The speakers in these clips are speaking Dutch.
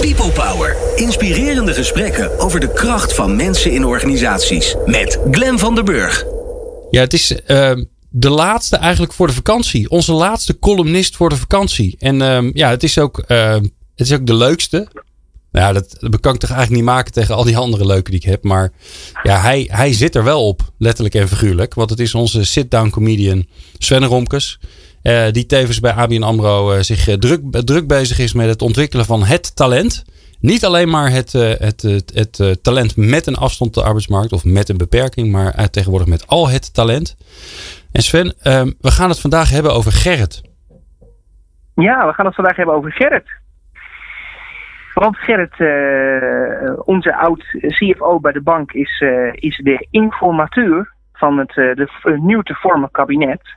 People Power. Inspirerende gesprekken over de kracht van mensen in organisaties. Met Glen van der Burg. Ja, het is uh, de laatste eigenlijk voor de vakantie. Onze laatste columnist voor de vakantie. En uh, ja, het is, ook, uh, het is ook de leukste. Nou ja, dat, dat kan ik toch eigenlijk niet maken tegen al die andere leuke die ik heb. Maar ja, hij, hij zit er wel op, letterlijk en figuurlijk. Want het is onze sit-down comedian Sven Romkes. Uh, die tevens bij ABN AMRO uh, zich uh, druk, druk bezig is met het ontwikkelen van het talent. Niet alleen maar het, het, het, het talent met een afstand tot de arbeidsmarkt of met een beperking, maar tegenwoordig met al het talent. En Sven, ehm, we gaan het vandaag hebben over Gerrit. Ja, we gaan het vandaag hebben over Gerrit. Want Gerrit, onze oud CFO bij de bank, is, is de informateur van het de, nieuw te vormen kabinet.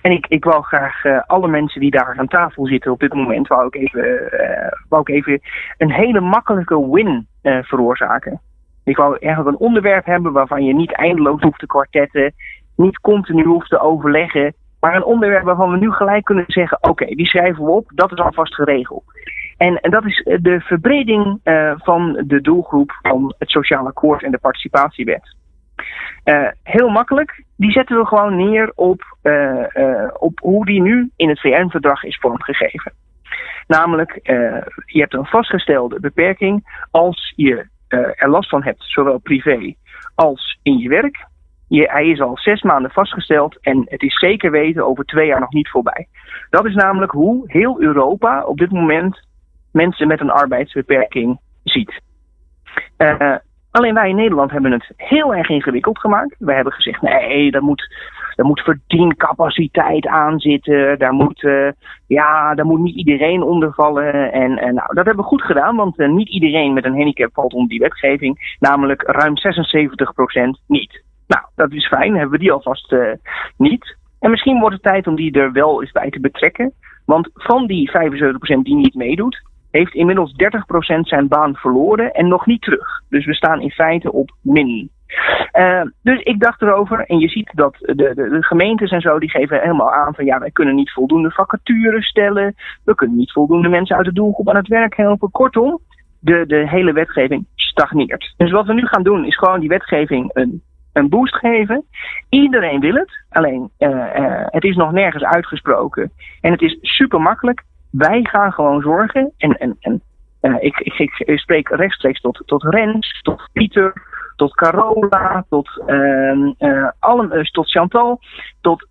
En ik, ik wou graag alle mensen die daar aan tafel zitten op dit moment, wou ik even, uh, wou ik even een hele makkelijke win veroorzaken. Ik wou eigenlijk een onderwerp hebben waarvan je niet eindeloos hoeft te kwartetten, niet continu hoeft te overleggen, maar een onderwerp waarvan we nu gelijk kunnen zeggen: oké, die schrijven we op, dat is alvast geregeld. En, en dat is de verbreding van de doelgroep van het Sociaal Akkoord en de Participatiewet. Uh, heel makkelijk, die zetten we gewoon neer op, op hoe die nu in het VN-verdrag is vormgegeven. Namelijk, je hebt een vastgestelde beperking als je er last van hebt, zowel privé als in je werk. Je, hij is al zes maanden vastgesteld en het is zeker weten over twee jaar nog niet voorbij. Dat is namelijk hoe heel Europa op dit moment mensen met een arbeidsbeperking ziet. Uh, Alleen wij in Nederland hebben het heel erg ingewikkeld gemaakt. Wij hebben gezegd, nee, daar moet, daar moet verdiencapaciteit aan zitten. Daar moet, uh, ja, daar moet niet iedereen onder vallen. En, en nou, dat hebben we goed gedaan, want uh, niet iedereen met een handicap valt onder die wetgeving. Namelijk ruim 76% niet. Nou, dat is fijn, hebben we die alvast niet. En misschien wordt het tijd om die er wel eens bij te betrekken. Want van die 75% die niet meedoet, heeft inmiddels 30% zijn baan verloren en nog niet terug. Dus we staan in feite op min. Uh, dus ik dacht erover, en je ziet dat de, de, gemeentes en zo, die geven helemaal aan van ja, wij kunnen niet voldoende vacatures stellen, we kunnen niet voldoende mensen uit de doelgroep aan het werk helpen. Kortom, de, de hele wetgeving stagneert. Dus wat we nu gaan doen, is gewoon die wetgeving een, een boost geven. Iedereen wil het, alleen uh, uh, het is nog nergens uitgesproken. En het is super makkelijk wij gaan gewoon zorgen. En, en, en ik, ik, ik, spreek rechtstreeks tot, tot Rens, tot Pieter, tot Carola, tot, uh, tot Chantal, tot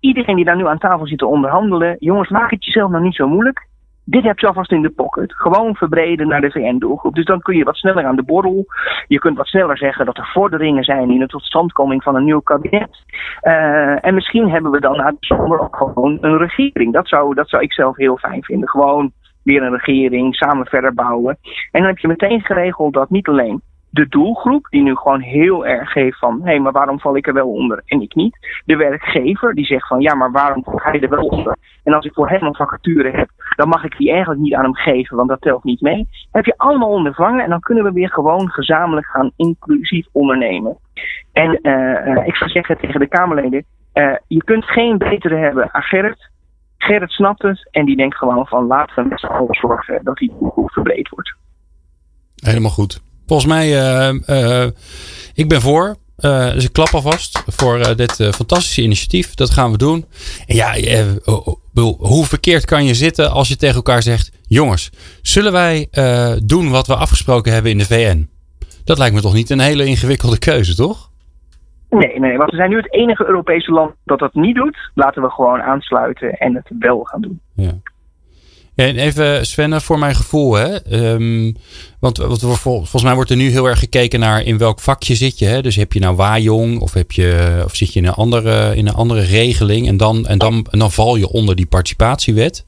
iedereen die daar nu aan tafel zit te onderhandelen. Jongens, maak het jezelf nou niet zo moeilijk dit heb je alvast in de pocket. Gewoon verbreden naar de VN-doelgroep. Dus dan kun je wat sneller aan de borrel. Je kunt wat sneller zeggen dat er vorderingen zijn in de totstandkoming van een nieuw kabinet. Uh, en misschien hebben we dan na de zomer ook gewoon een regering. Dat zou, dat zou ik zelf heel fijn vinden. Gewoon weer een regering, samen verder bouwen. En dan heb je meteen geregeld dat niet alleen de doelgroep, die nu gewoon heel erg geeft van hé, maar waarom val ik er wel onder en ik niet? De werkgever die zegt van ja, maar waarom valt hij er wel onder? En als ik voor hem een vacature heb, dan mag ik die eigenlijk niet aan hem geven, want dat telt niet mee. Heb je allemaal ondervangen en dan kunnen we weer gewoon gezamenlijk gaan inclusief ondernemen. En uh, ik zou zeggen tegen de Kamerleden, uh, je kunt geen betere hebben aan Gerrit. Gerrit snapt het en die denkt gewoon van laten we met z'n allen zorgen dat die doelgroep verbreed wordt. Helemaal goed. Volgens mij, uh, ik ben voor. Uh, dus ik klap alvast voor dit fantastische initiatief. Dat gaan we doen. En ja, hoe verkeerd kan je zitten als je tegen elkaar zegt: jongens, zullen wij doen wat we afgesproken hebben in de VN? Dat lijkt me toch niet een hele ingewikkelde keuze, toch? Nee, nee, want we zijn nu het enige Europese land dat dat niet doet. Laten we gewoon aansluiten en het wel gaan doen. Ja. En even Sven, voor mijn gevoel, hè? Um, want, want volgens mij wordt er nu heel erg gekeken naar in welk vakje zit je. Hè? Dus heb je nou Wajong of, heb je, of zit je in een andere, in een andere regeling en dan, en, dan, en dan val je onder die participatiewet.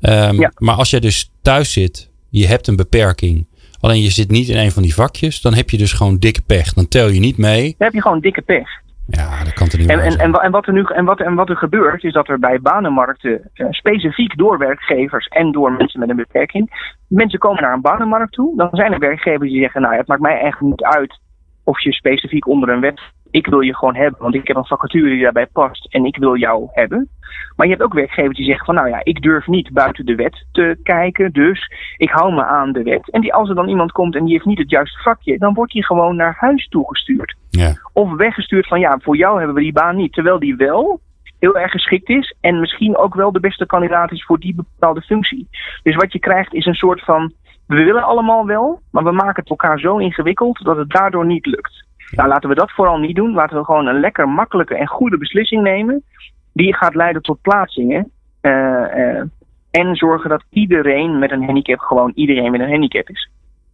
Um, ja. Maar als jij dus thuis zit, je hebt een beperking, alleen je zit niet in een van die vakjes, dan heb je dus gewoon dikke pech. Dan tel je niet mee. Dan heb je gewoon dikke pech. Ja, dat kan er niet en, en, en, en, wat er nu, en, wat, en wat er gebeurt, is dat er bij banenmarkten, uh, specifiek door werkgevers en door mensen met een beperking, mensen komen naar een banenmarkt toe. Dan zijn er werkgevers die zeggen, nou het maakt mij eigenlijk niet uit of je specifiek onder een wet ik wil je gewoon hebben, want ik heb een vacature die daarbij past en ik wil jou hebben. Maar je hebt ook werkgevers die zeggen van nou ja, ik durf niet buiten de wet te kijken, dus ik hou me aan de wet. En die, als er dan iemand komt en die heeft niet het juiste vakje, dan wordt hij gewoon naar huis toegestuurd. Ja. Of weggestuurd van ja, voor jou hebben we die baan niet. Terwijl die wel heel erg geschikt is en misschien ook wel de beste kandidaat is voor die bepaalde functie. Dus wat je krijgt is een soort van, we willen allemaal wel, maar we maken het elkaar zo ingewikkeld dat het daardoor niet lukt. Nou, laten we dat vooral niet doen. Laten we gewoon een lekker makkelijke en goede beslissing nemen. Die gaat leiden tot plaatsingen. Uh, uh, en zorgen dat iedereen met een handicap gewoon iedereen met een handicap is.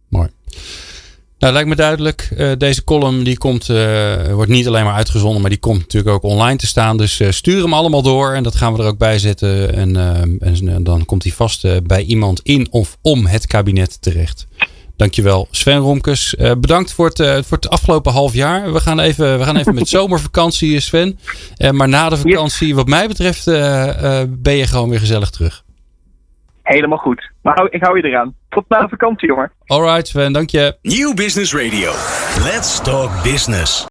Mooi. Nou, lijkt me duidelijk. Uh, deze column die komt, wordt niet alleen maar uitgezonden, maar die komt natuurlijk ook online te staan. Dus stuur hem allemaal door en dat gaan we er ook bij zetten. En, en dan komt hij vast bij iemand in of om het kabinet terecht. Dankjewel, Sven Romkes. Uh, bedankt voor het, uh, voor het afgelopen half jaar. We gaan even, we gaan even met zomervakantie, Sven. Uh, maar na de vakantie, yes. wat mij betreft, ben je gewoon weer gezellig terug. Helemaal goed. Maar ik hou je eraan. Tot na de vakantie, jongen. Alright, Sven. Dank je. Nieuw Business Radio. Let's talk business.